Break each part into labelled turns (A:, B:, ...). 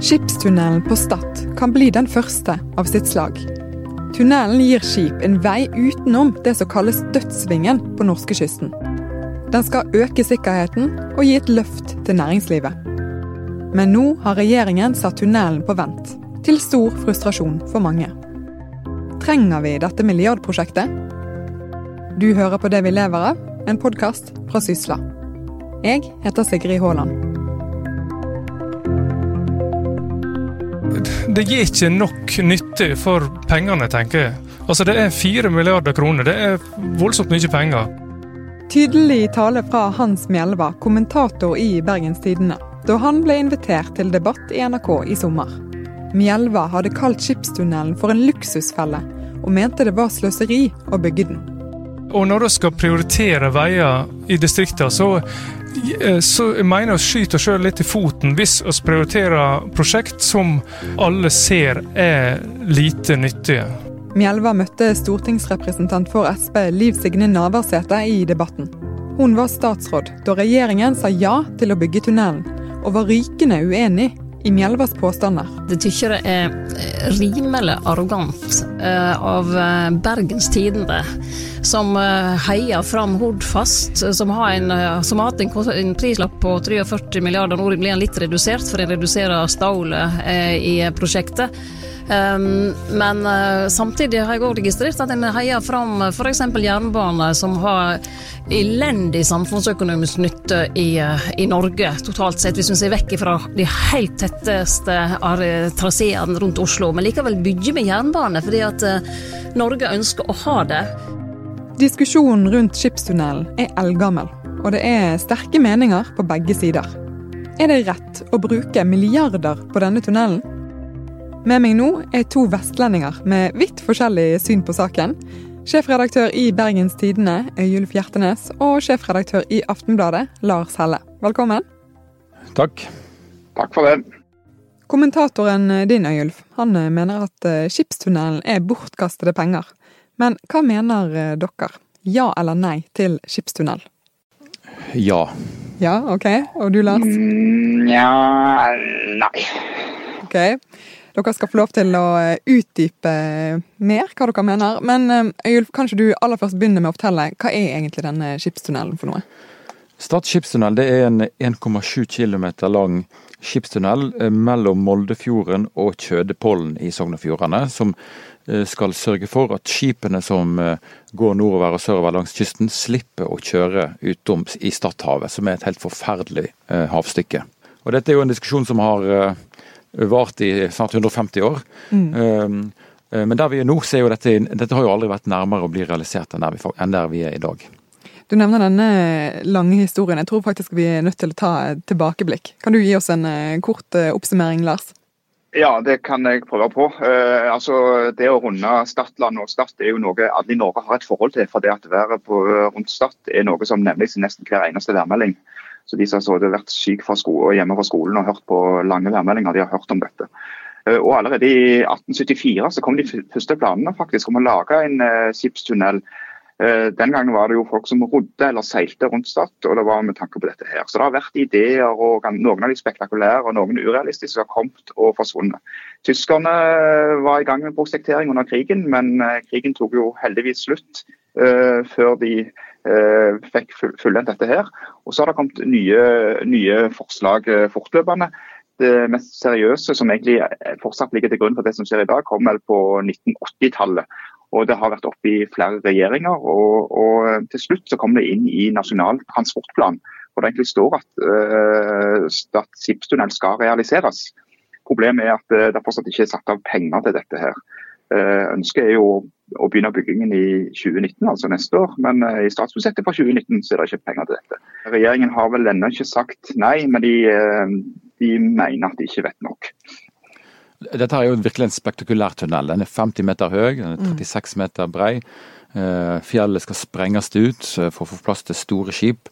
A: Skipstunnelen på Stad kan bli den første av sitt slag. Tunnelen gir skip en vei utenom det som kalles dødsvingen på norskekysten. Den skal øke sikkerheten og gi et løft til næringslivet. Men nå har regjeringen satt tunnelen på vent, til stor frustrasjon for mange. Trenger vi dette milliardprosjektet? Du hører på Det vi lever av, en podkast fra Sysla. Jeg heter Sigrid Haaland.
B: Det gir ikke nok nytte for pengene, tenker jeg. Altså, Det er fire milliarder kroner. Det er voldsomt mye penger.
A: Tydelig tale fra Hans Mjelva, kommentator i Bergens Tidende, da han ble invitert til debatt i NRK i sommer. Mjelva hadde kalt skipstunnelen for en luksusfelle, og mente det var sløseri å bygge den.
B: Og når du skal prioritere veier i distriktene, så, så jeg mener å skyte oss sjøl litt i foten hvis vi prioriterer prosjekt som alle ser er lite nyttige.
A: Mjelva møtte stortingsrepresentant for Sp Liv Signe Navarsete i debatten. Hun var statsråd da regjeringen sa ja til å bygge tunnelen, og var rykende uenig i Mjelvas påstander.
C: Det tykker jeg er rimelig arrogant av Bergens Tidende, som heier fram Hordfast, som har, en, som har hatt en, en, prislapp på 43 milliarder. Nå blir den litt redusert, for en reduserer stålet i prosjektet. Um, men uh, samtidig har jeg òg registrert at en heier fram f.eks. jernbane, som har elendig samfunnsøkonomisk nytte i, uh, i, Norge totalt sett, hvis vi ser vekk fra de helt tetteste traseene rundt Oslo. Men likevel bygger vi jernbane fordi at Norge ønsker å ha det.
A: Diskusjonen rundt skipstunnelen er eldgammel, og det er sterke meninger på begge sider. Er det rett å bruke milliarder på denne tunnelen? Med meg nå er to vestlendinger med vidt forskjellig syn på saken. Sjefredaktør i Bergens Tidende, Øyulf Hjertenes, og sjefredaktør i Aftenbladet, Lars Helle. Velkommen.
D: Takk.
E: Takk for det.
A: Kommentatoren din, Øyulf, han mener at skipstunnelen er bortkastede penger. Men hva mener dere? Ja eller nei til skipstunnel?
D: Ja.
A: Ja, OK. Og du, Lars?
E: Nja, ja Nei.
A: Ok. Dere skal få lov til å utdype mer hva dere mener. Men Øyulf, kanskje du aller først begynner med å fortelle hva er egentlig denne skipstunnelen for noe?
D: Stad skipstunnel er en 1,7 km lang skipstunnel mellom Moldefjorden og Kjødepollen i Sogn og Fjordane, som skal sørge for at skipene som går nordover og sørover langs kysten, slipper å kjøre utom i Stadhavet, som er et helt forferdelig havstykke. Og Dette er jo en diskusjon som har vart i snart 150 år. Mm. Men der vi er nå, så er jo dette, dette har jo aldri vært nærmere å bli realisert enn der vi, enn der vi er i dag.
A: Du nevner denne lange historien. Jeg tror faktisk vi er nødt til å ta et tilbakeblikk. Kan du gi oss en kort oppsummering, Lars?
E: Ja, det kan jeg prøve på. Eh, altså, det å runde Stadland og Stad er jo noe alle i Norge har et forhold til. For det at været på, rundt Stad er noe som nevnes i nesten hver eneste værmelding. Så de som har vært syke hjemme fra skolen og hørt på lange værmeldinger, de har hørt om dette. Og Allerede i 1874 så kom de første planene faktisk om å lage en skipstunnel. Den gangen var det jo folk som rodde eller seilte rundt Stad, og det var med tanke på dette her. Så det har vært ideer, og noen av de spektakulære og noen urealistiske har kommet og forsvunnet. Tyskerne var i gang med prosjektering under krigen, men krigen tok jo heldigvis slutt før de fikk fullendt dette her. Og så har det kommet nye, nye forslag uh, fortløpende. Det mest seriøse som egentlig fortsatt ligger til grunn for det som skjer i dag, kom vel på 1980-tallet. Og Det har vært oppe i flere regjeringer, og, og, til slutt så kom det inn i Nasjonal transportplan. Hvor det egentlig står at uh, Stad skipstunnel skal realiseres. Problemet er at det fortsatt ikke er satt av penger til dette. her. Ønsket er jo å begynne byggingen i 2019, altså neste år, men i statsbudsjettet for 2019 så er det ikke penger til dette. Regjeringen har vel ennå ikke sagt nei, men de, de mener at de ikke vet nok.
D: Dette er jo virkelig en spektakulær tunnel. Den er 50 meter høy, den er 36 meter brei. Fjellet skal sprenges ut for å få plass til store skip.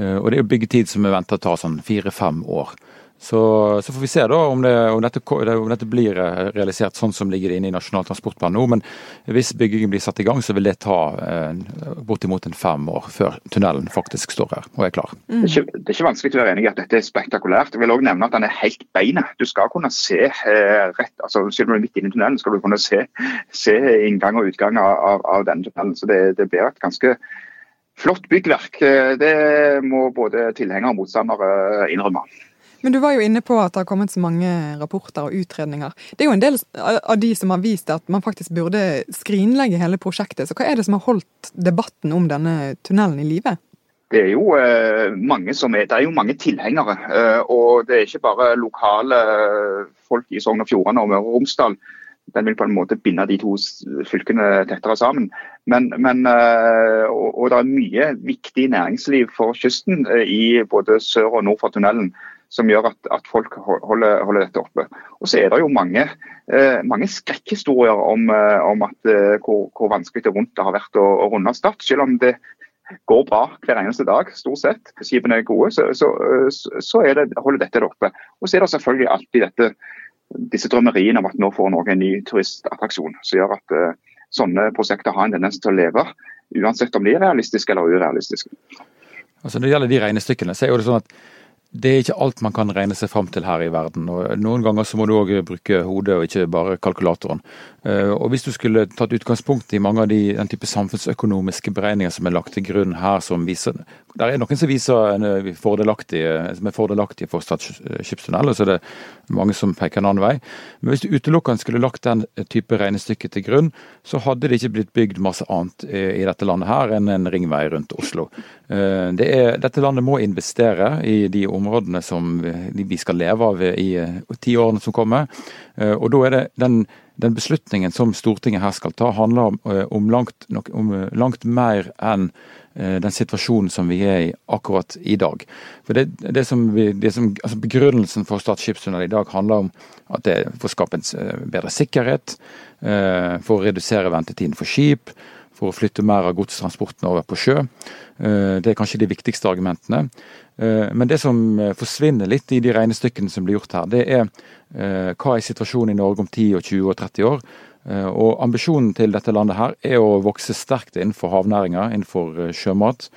D: Og det er jo byggetid som er venta å ta sånn fire-fem år. Så, så, får vi se da om, det, om, dette, om, dette, blir realisert sånn som ligger inne i Nasjonal transportplan nå. Men hvis byggingen blir satt i gang, så vil det ta eh, bortimot en fem år før tunnelen faktisk står her og er klar.
E: Mm. Det, er ikke, det, er ikke, vanskelig å være enig i at dette er spektakulært. Jeg vil også nevne at den er helt beinet. Du skal kunne se eh, rett, altså Selv om du er midt inne i tunnelen, skal du kunne se, se inngang og utgang av, av, av denne tunnelen. Så det, det blir et ganske flott byggverk. Eh, det må både tilhengere og motstandere innrømme.
A: Men du var jo inne på at det har kommet så mange rapporter og utredninger. Det er jo en del av de som har vist at man faktisk burde skrinlegge hele prosjektet. Så hva er det som har holdt debatten om denne tunnelen i live?
E: Det er, jo, eh, er, det er jo mange tilhengere. Eh, og det er ikke bare lokale folk i Sogn og Fjordane og Møre og Romsdal. Den vil på en måte binde de to fylkene tettere sammen. Men, men, eh, og, og, det er mye viktig næringsliv for kysten i både sør og nord for tunnelen som gjør at, at folk holder, holder, dette oppe. Og så er det jo mange, eh, mange skrekkhistorier om, eh, om at, eh, hvor, hvor, vanskelig og vondt det har vært å, å runde Stad. Selv om det går bra hver eneste dag, stort sett, skipene er gode, så, så, så det, holder dette det oppe. Og så er det selvfølgelig alltid dette, disse drømmeriene om at nå får Norge en ny turistattraksjon, som gjør at uh, sånne prosjekter har en tendens til å leve, uansett om de er realistiske eller urealistiske.
D: Altså Når det gjelder de regnestykkene, så er det sånn at det er ikke alt man kan regne seg fram til her i verden. og Noen ganger så må du òg bruke hodet og ikke bare kalkulatoren. Eh, og Hvis du skulle tatt utgangspunkt i mange av de, den type samfunnsøkonomiske beregninger som er lagt til grunn her, som viser Det er noen som viser en fordelaktig fordelaktige, som fordelaktige for Stad skipstunnel, og så er det mange som peker en annen vei. Men hvis du utelukkende skulle lagt den type regnestykke til grunn, så hadde det ikke blitt bygd masse annet i dette landet her enn en ringvei rundt Oslo. Eh, det er, dette landet må investere i de områdene som vi skal leve av i ti årene som kommer. Og da er det den den beslutningen som Stortinget her skal ta, handler om, eh, om, langt, om eh, langt, mer enn eh, den situasjonen som vi er i akkurat i dag. For det, det som vi, det som, altså Begrunnelsen for Stad skipstunnel i dag handler om at det får skape en bedre sikkerhet, for å redusere ventetiden for skip, for å flytte mer av godstransporten over på sjø. Det er kanskje de viktigste argumentene. Men det som forsvinner litt i de regnestykkene som blir gjort her, det er Eh, hva er situasjonen i Norge om 10, og 20 og 30 år? Eh, og Ambisjonen til dette landet her er å vokse sterkt innenfor havnæringa, innenfor eh, sjømat.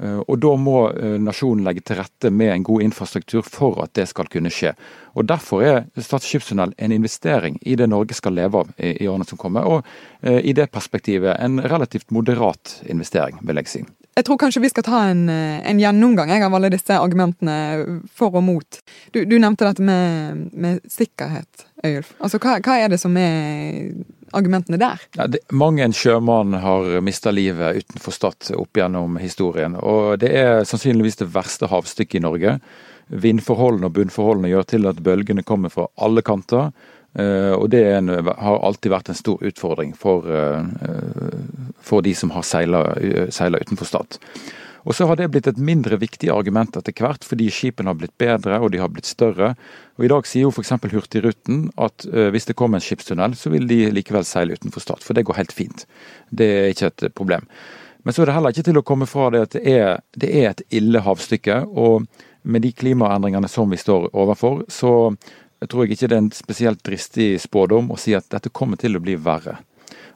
D: Og Da må nasjonen legge til rette med en god infrastruktur for at det skal kunne skje. Og Derfor er Stad skipstunnel en investering i det Norge skal leve av i årene som kommer. Og i det perspektivet en relativt moderat investering, vil jeg si.
A: Jeg tror kanskje vi skal ta en, eh, en gjennomgang av alle disse argumentene for og mot. Du, du nevnte dette med, med sikkerhet, Øyulf. Altså, hva, hva, er det som er argumentene der?
D: Ja, det, mange en sjømann har mista livet utenfor Stad opp gjennom historien. Og det er sannsynligvis det verste havstykket i Norge. Vindforholdene og bunnforholdene gjør til at bølgene kommer fra alle kanter. Uh, og det en, har alltid vært en stor utfordring for, uh, for de som har seila utenfor Stad. Og så har det blitt et mindre viktig argument etter hvert, fordi skipene har blitt bedre og de har blitt større. Og I dag sier jo f.eks. Hurtigruten at hvis det kommer en skipstunnel, så vil de likevel seile utenfor Stad. For det går helt fint. Det er ikke et problem. Men så er det heller ikke til å komme fra det at det er, det er et ille havstykke. Og med de klimaendringene som vi står overfor, så jeg tror ikke det er en spesielt dristig spådom å si at dette kommer til å bli verre.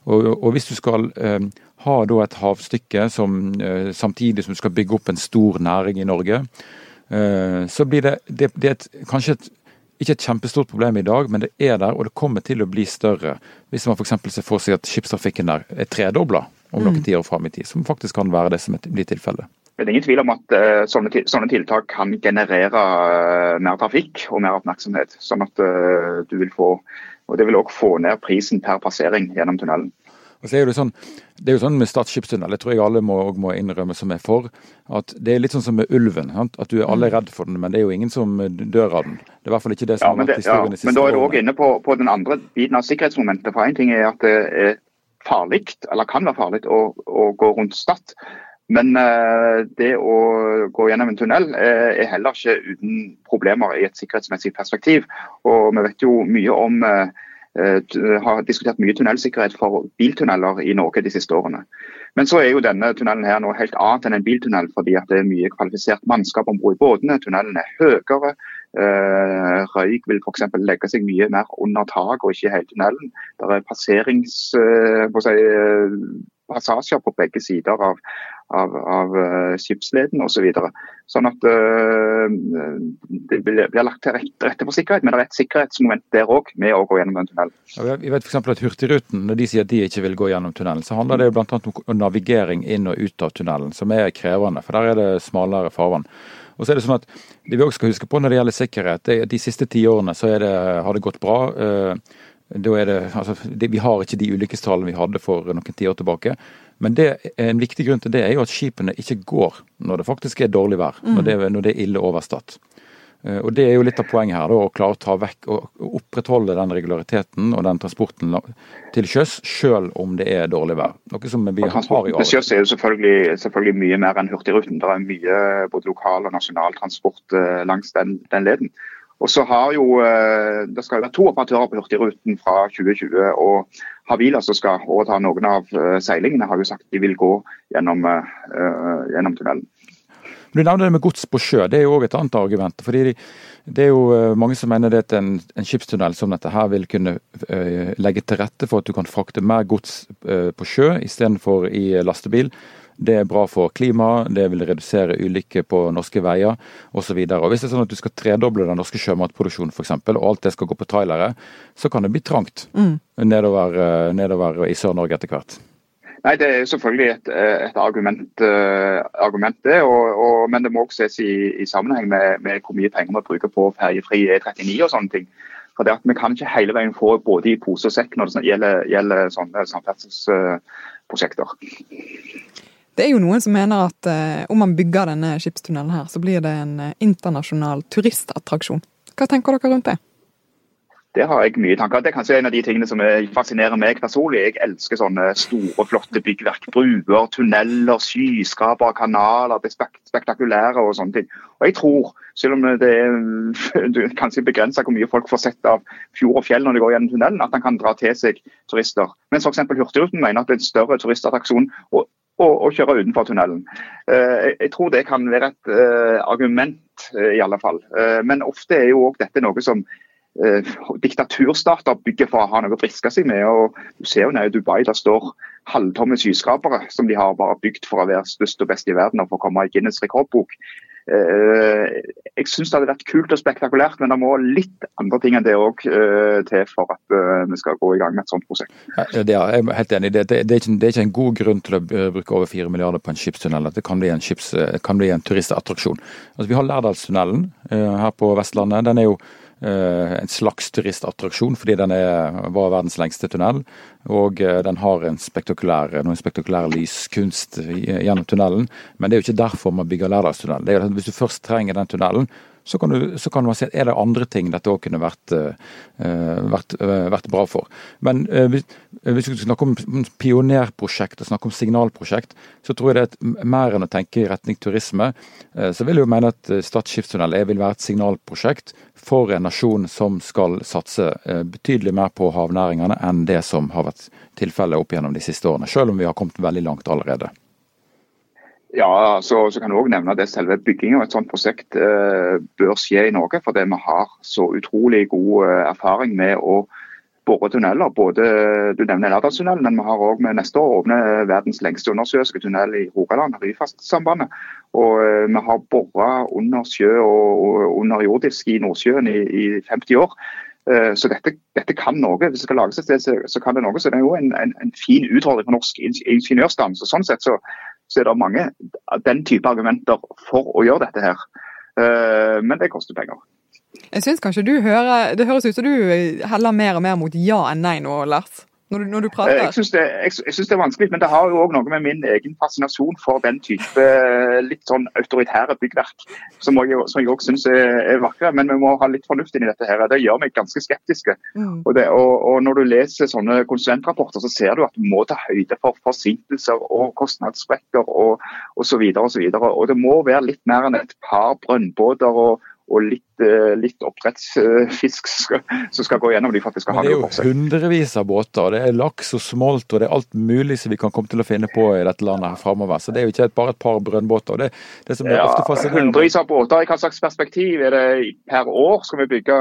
D: Og, og hvis du skal eh, ha et havstykke som eh, samtidig som du skal bygge opp en stor næring i Norge, eh, så blir det, det, det er et, kanskje et, ikke et kjempestort problem i dag, men det er der, og det kommer til å bli større. Hvis man f.eks. ser for seg at skipstrafikken der er tredobla om noen mm. tiår fram i tid, som faktisk kan være det som blir tilfellet.
E: Det er ingen tvil om at uh, sånne, sånne, tiltak kan generere uh, mer trafikk og mer oppmerksomhet. Sånn at uh, du vil få og Det vil òg få ned prisen per passering gjennom tunnelen.
D: Og så er Det sånn, det er jo sånn med Stad skipstunnel, det tror jeg alle må, må, innrømme som er for, at det er litt sånn som med ulven. Sant? At du er alle redd for den, men det er jo ingen som dør av den. Det er i hvert fall ikke det som ja, har vært historien ja, de siste
E: Men da er du òg inne på, på, den andre biten av sikkerhetsmomentet. For én ting er at det er farlig, eller kan være farlig, å, å gå rundt Stad. Men eh, det å gå gjennom en tunnel eh, er heller ikke uten problemer i et sikkerhetsmessig perspektiv. Og vi vet jo mye om eh, har diskutert mye tunnelsikkerhet for biltunneler i Norge de siste årene. Men så er jo denne tunnelen her noe helt annet enn en biltunnel, fordi at det er mye kvalifisert mannskap om bord i båtene. Tunnelen er høyere, røyk vil f.eks. legge seg mye mer under tak og ikke i hele tunnelen. Det er passerings, på si, passasjer på begge sider av, av, av skipsleden osv. Så videre. sånn at uh, det blir, lagt til rette, rette, for sikkerhet, men det er et sikkerhetsmoment der òg med å gå gjennom en
D: tunnel. Vi vet f.eks. at Hurtigruten, når de sier at de ikke vil gå gjennom tunnelen, så handler det bl.a. om navigering inn og ut av tunnelen, som er krevende. For der er det smalere farvann. Og så er det sånn at Det vi også skal huske på når det gjelder sikkerhet, det, de siste ti årene så det, har det gått bra. Uh, det, altså, vi har ikke de ulykkestallene vi hadde for noen tiår tilbake. Men det, en viktig grunn til det er jo at skipene ikke går når det faktisk er dårlig vær. Mm. Når, det, når, det, er ille overstått. Eh, og Det er jo litt av poenget her, da, å klare å ta vekk og opprettholde den regulariteten og den transporten til sjøs, selv om det er dårlig vær. Noe som vi har i
E: Til sjøs er jo selvfølgelig, selvfølgelig, mye mer enn Hurtigruten. Det er mye både lokal og nasjonal transport eh, langs den, den leden. Og så har jo, eh, Det skal jo være to operatører på Hurtigruten fra 2020. og Havila, som skal overta noen av eh, seilingene, har jo sagt de vil gå gjennom, uh, gjennom tunnelen.
D: Du nevner det med gods på sjø. Det er jo òg et annet argument. fordi Det er jo mange som mener at en, en skipstunnel som dette her vil kunne legge til rette for at du kan frakte mer gods på sjø istedenfor i lastebil. Det er bra for klimaet, det vil redusere ulykker på norske veier osv. Hvis det er sånn at du skal tredoble den norske sjømatproduksjonen f.eks., og alt det skal gå på trailere, så kan det bli trangt mm. nedover, eh, nedover, i Sør-Norge etter hvert.
E: Nei, Det er selvfølgelig et, et argument, uh, argument, det. Og, og, men det må også ses i, i sammenheng med, med, hvor mye penger vi bruker på ferjefri E39 og sånne ting. For det at Vi kan ikke hele veien få både i pose og sekk når det gjelder, gjelder sånne samferdselsprosjekter.
A: Det er jo noen som mener at eh, om man bygger denne skipstunnelen her, så blir det en eh, internasjonal turistattraksjon. Hva tenker dere rundt det?
E: Det har jeg mye tanker Det er kanskje en av de tingene som fascinerer meg personlig. Jeg elsker sånne store, flotte byggverk. Bruer, tunneler, skyskrapere, kanaler. Det er spektakulære og sånne ting. Og jeg tror, selv om det er kanskje begrensa hvor mye folk får sett av fjord og fjell når de går gjennom tunnelen, at den kan dra til seg turister. Mens f.eks. Hurtigruten mener at det er en større turistattraksjon. og og, og kjøre utenfor tunnelen. Uh, jeg tror det kan være et uh, argument, uh, i alle fall. men ofte er jo òg dette noe som diktaturstater bygger for å ha noe å briske seg med. og Du ser jo nede i Dubai der står halvtomme skyskrapere som de har bare bygd for å være størst og best i verden og for å komme i Guinness rekordbok. Eh, jeg syns det hadde vært kult og spektakulært, men det må litt andre ting enn det òg eh, til for at eh, vi skal gå i gang med et sånt prosjekt.
D: Er jeg helt enig det, det, det, er ikke, det, er ikke, en god grunn til å bruke over 4 milliarder på en skipstunnel. Det kan bli en, skips, kan bli en turistattraksjon. Altså, vi har Lærdalstunnelen her på Vestlandet. Den er jo en slags turistattraksjon, fordi den er, var verdens lengste tunnel. Og eh, den har en spektakulær, noen spektakulær lyskunst gjennom tunnelen. Men det er jo ikke derfor man bygger Lærdalstunnelen. Hvis du først trenger den tunnelen, så kan, du, så kan man se er det andre ting dette òg kunne vært, uh, vært, uh, vært, bra for. Men hvis, hvis vi snakker om pionerprosjekt og snakker om signalprosjekt, så tror jeg det er mer enn å tenke i retning turisme. så vil jeg jo mene at Stad skipstunnel vil være et signalprosjekt for en nasjon som skal satse betydelig mer på havnæringene enn det som har vært tilfellet opp gjennom de siste årene, selv om vi har kommet veldig langt allerede.
E: Ja, så, så kan du også nevne at selve byggingen av et sånt prosjekt eh, bør skje i Norge. Fordi vi har så utrolig god eh, erfaring med å bore tunneler. Både, du nevner Lærdalstunnelen, men vi har òg med neste år åpne verdens lengste undersjøiske tunnel i Rogaland, Ryfastsambandet. Og eh, vi har bora under sjø og, og underjordisk i Nordsjøen i, i 50 år. Eh, så dette, dette, kan noe. Hvis det skal lages et sted, så, kan det noe. Så det er jo en, en, en fin utfordring for norsk ingeniørstand. Så sånn sett så så er det mange den type argumenter for å gjøre dette her. Eh, men det koster penger.
A: Jeg synes kanskje du hører Det høres ut som du heller mer og mer mot ja enn nei nå, Lars? Når du, når du prater?
E: Jeg syns det, det, er vanskelig, men det har jo òg noe med min egen fascinasjon for den type eh, litt sånn autoritære byggverk, som jeg òg syns er, er, vakre. Men vi må ha litt fornuft inn i dette. her. Det gjør meg ganske skeptiske. Mm. Og, det, og, og, Når du leser sånne konsulentrapporter, så ser du at du må ta høyde for forsinkelser og kostnadssprekker og osv. Og, så videre, og, så og det må være litt mer enn et par brønnbåter og og litt, eh, litt oppdrettsfisk som skal gå gjennom de for at det skal
D: ha noe for seg. Det er jo hundrevis av båter. Det er laks og smolt og det er alt mulig som vi kan komme til å finne på i dette landet her framover. Så det er jo ikke bare et par brønnbåter. Det, det som er
E: ja,
D: ofte fascinerende
E: Hundrevis av båter, i hva slags perspektiv? Er det per år skal vi bygge,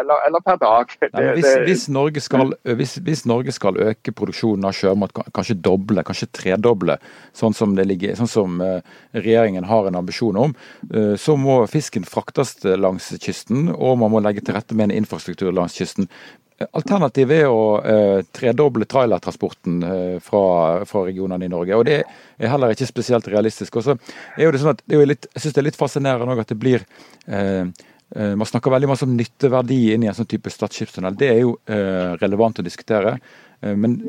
E: eller, eller per dag? Det,
D: Nei, hvis, hvis, Norge skal, hvis, hvis, Norge skal, øke produksjonen av sjømat, kanskje doble, kanskje tredoble, sånn som, ligger, sånn som uh, regjeringen har en ambisjon om, så må fisken fraktes langs kysten, og man må legge til rette med en infrastruktur langs kysten. Alternativet er å eh, tredoble trailertransporten eh, fra, fra, regionene i Norge. og Det er heller ikke spesielt realistisk. Også er jo det sånn at det litt, Jeg syns det er litt fascinerende at det blir eh, eh, Man snakker veldig masse om nytteverdi inn i en sånn type Stad skipstunnel. Det er jo eh, relevant å diskutere. Eh, men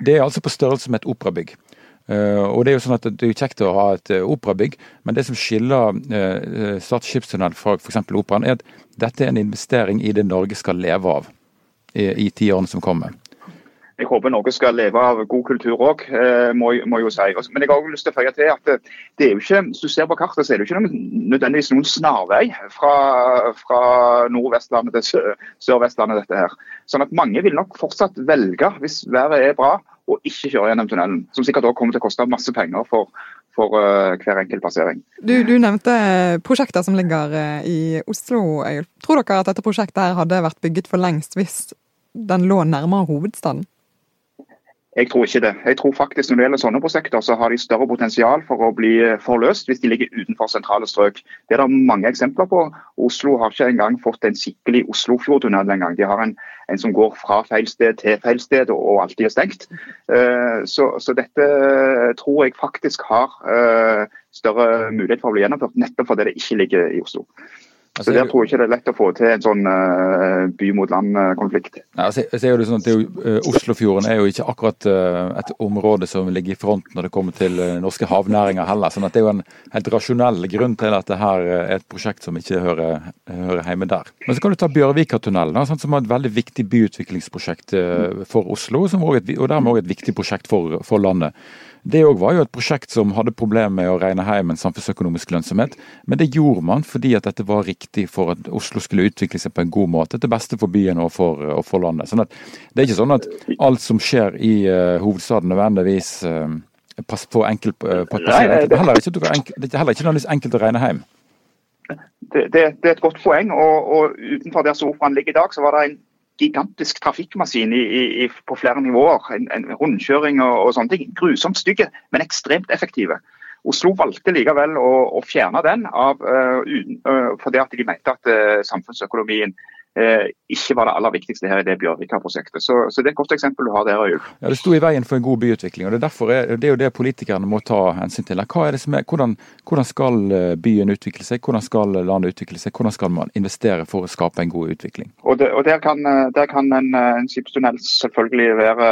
D: det er altså på størrelse med et operabygg. Uh, og Det er jo sånn at det er kjekt å ha et uh, operabygg, men det som skiller uh, Stad skipstunnel fra f.eks. operaen, er at dette er en investering i det Norge skal leve av i, i tiårene som kommer.
E: Jeg håper Norge skal leve av god kultur òg, må, må, jo si. Men jeg har også lyst til å føye til at det, det, er jo ikke, hvis du ser på kartet, så er det jo ikke nødvendigvis noen snarvei fra, fra Nord-Vestlandet til Sør-Vestlandet. dette her. Sånn at Mange vil nok fortsatt velge, hvis været er bra, å ikke kjøre gjennom tunnelen. Som sikkert også kommer til å koste masse penger for, for uh, hver enkelt passering.
A: Du, du, nevnte prosjekter som ligger i Oslo. Tror dere at dette prosjektet her hadde vært bygget for lengst hvis den lå nærmere hovedstaden?
E: Jeg tror ikke det. Jeg tror faktisk Når det gjelder sånne prosjekter, så har de større potensial for å bli forløst hvis de ligger utenfor sentrale strøk. Det er det mange eksempler på. Oslo har ikke engang fått en skikkelig Oslofjordtunnel engang. De har en, en, som går fra feil sted til feil sted og, alltid er stengt. Uh, så, så, dette tror jeg faktisk har uh, større mulighet for å bli gjennomført, nettopp fordi det ikke ligger i Oslo. Altså, så Der tror jeg ikke det er lett å få til en sånn uh, by mot land-konflikt.
D: Ja, altså, er sånn er jo, uh, Oslofjorden er jo ikke akkurat uh, et område som ligger i front når det kommer til norske havnæringer heller. sånn at Det er jo en helt rasjonell grunn til at det her er et prosjekt som ikke hører, hører hjemme der. Men så kan du ta Bjørvika-tunnelen, sånn, som er et veldig viktig byutviklingsprosjekt for Oslo, et, og dermed også et viktig prosjekt for, for landet. Det òg var jo et prosjekt som hadde problemer med å regne hjem en samfunnsøkonomisk lønnsomhet, men det gjorde man fordi at dette var riktig for at Oslo skulle utvikle seg på en god måte, til beste for byen og for, og for landet. Sånn at, det er ikke sånn at alt som skjer i uh, hovedstaden nødvendigvis uh, passer på enkelt uh, på passer. Det er heller ikke, det er heller ikke nødvendigvis enkelt å regne hjem.
E: Det, det, det, er et godt poeng. og, og Utenfor der sofaen ligger i dag, så var det en gigantisk trafikkmaskin i, i, på flere nivåer. En, en rundkjøring og, og, sånne ting. Grusomt stygge, men ekstremt effektive. Oslo valgte likevel å, å fjerne den av, uh, uh, fordi at de mente at uh, samfunnsøkonomien ikke var det aller viktigste her i det Bjørvika-prosjektet. Så, så, det er et godt eksempel du har der. Øyulf.
D: Ja, Det sto i veien for en god byutvikling. og Det er, derfor er, det er jo det politikerne må ta hensyn til. Er er, hvordan, hvordan, skal eh, byen utvikle seg, hvordan skal landet utvikle seg, hvordan skal man investere for å skape en god utvikling?
E: Og, det, og Der kan, eh, der kan en, eh, en skipstunnel selvfølgelig være,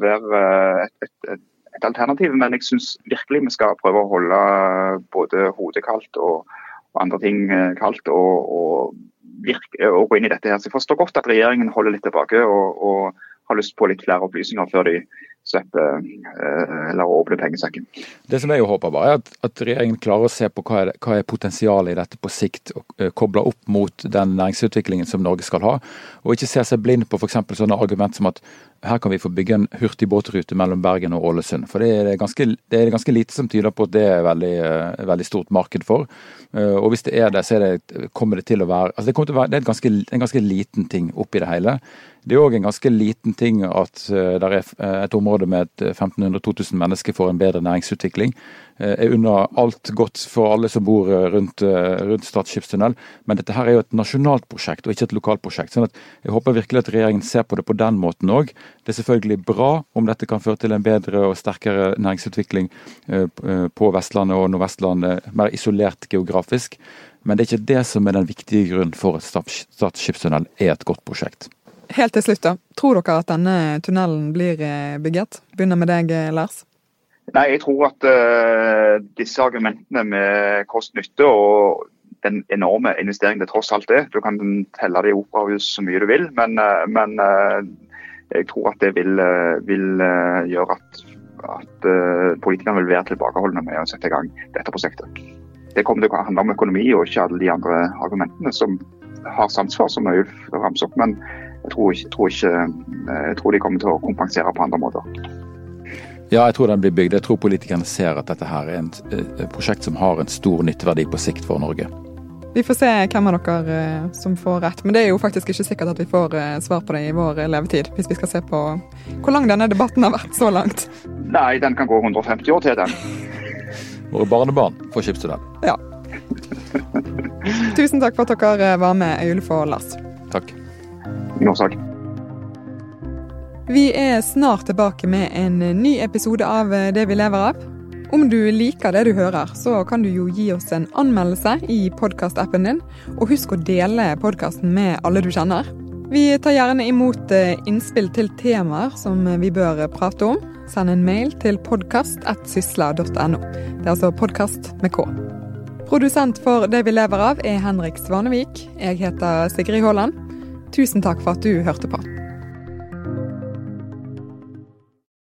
E: være et, et, et et alternativ, men jeg syns virkelig vi skal prøve å holde både hodet kaldt og, og andre ting kaldt. Og, og virke, å gå inn i dette. her. Så Jeg forstår godt at regjeringen holder litt tilbake og, og har lyst på litt flere opplysninger før de slipper eh, eller åpner pengesekken.
D: Det som jeg håper bare er at, at, regjeringen klarer å se på hva er, hva er potensialet i dette på sikt, og kobler koble opp mot den næringsutviklingen som Norge skal ha. Og ikke se seg blind på f.eks. sånne argument som at her kan vi få bygge en hurtigbåtrute mellom Bergen og Ålesund. For det er ganske, det er ganske lite som tyder på at det er veldig, uh, veldig stort marked for. Uh, og hvis det er det, så er det, kommer det til å være altså det, til å være, det er ganske, en ganske liten ting oppi det hele. Det er òg en ganske liten ting at uh, det er et område med 1500-2000 mennesker får en bedre næringsutvikling. Uh, er unna alt godt for alle som bor rundt, uh, rundt Stad skipstunnel, men dette her er jo et nasjonalt prosjekt og ikke et lokalt prosjekt. sånn at Jeg håper virkelig at regjeringen ser på det på den måten òg. Det er selvfølgelig bra om dette kan føre til en bedre og sterkere næringsutvikling på Vestlandet og Nordvestlandet, mer isolert geografisk. Men det er ikke det som er den viktige grunnen for at Stad skipstunnel er et godt prosjekt.
A: Helt til slutt, da. Tror dere at denne tunnelen blir eh, bygget? Begynner med deg, eh, Lars.
E: Nei, jeg tror at uh, disse argumentene med kost-nytte og den enorme investeringen det tross alt er Du kan telle det i operahus så mye du vil, men, uh, men uh, jeg tror at det vil, vil gjøre at, at politikerne vil være tilbakeholdne med å sette i gang dette prosjektet. det kommer til å handle om økonomi og ikke alle de andre argumentene som har sans for, som Øyulf ramser opp. Men jeg tror, ikke, tror ikke, jeg tror de kommer til å kompensere på andre måter.
D: Ja, jeg tror den blir bygd. Jeg tror politikerne ser at dette her er et prosjekt som har en stor nytteverdi på sikt for Norge.
A: Vi får se hvem av dere som får rett, men det er jo faktisk ikke sikkert at vi får svar på det i vår levetid. Hvis vi skal se på hvor lang denne debatten har vært så langt.
E: Nei, den kan gå 150 år til, den.
D: Våre barnebarn får skipstunnel.
A: Ja. Tusen takk for at dere var med, Øyulf og Lars.
D: Takk.
E: Ingen årsak.
A: Vi er snart tilbake med en ny episode av Det vi lever av. Om du liker det du hører, så kan du jo gi oss en anmeldelse i podkastappen din, og husk å dele podkasten med alle du kjenner. Vi tar gjerne imot innspill til temaer som vi bør prate om. Send en mail til podkast.sysla.no. Det er altså podkast med K. Produsent for Det vi lever av er Henrik Svanevik. Jeg heter Sigrid Haaland. Tusen takk for at du hørte på.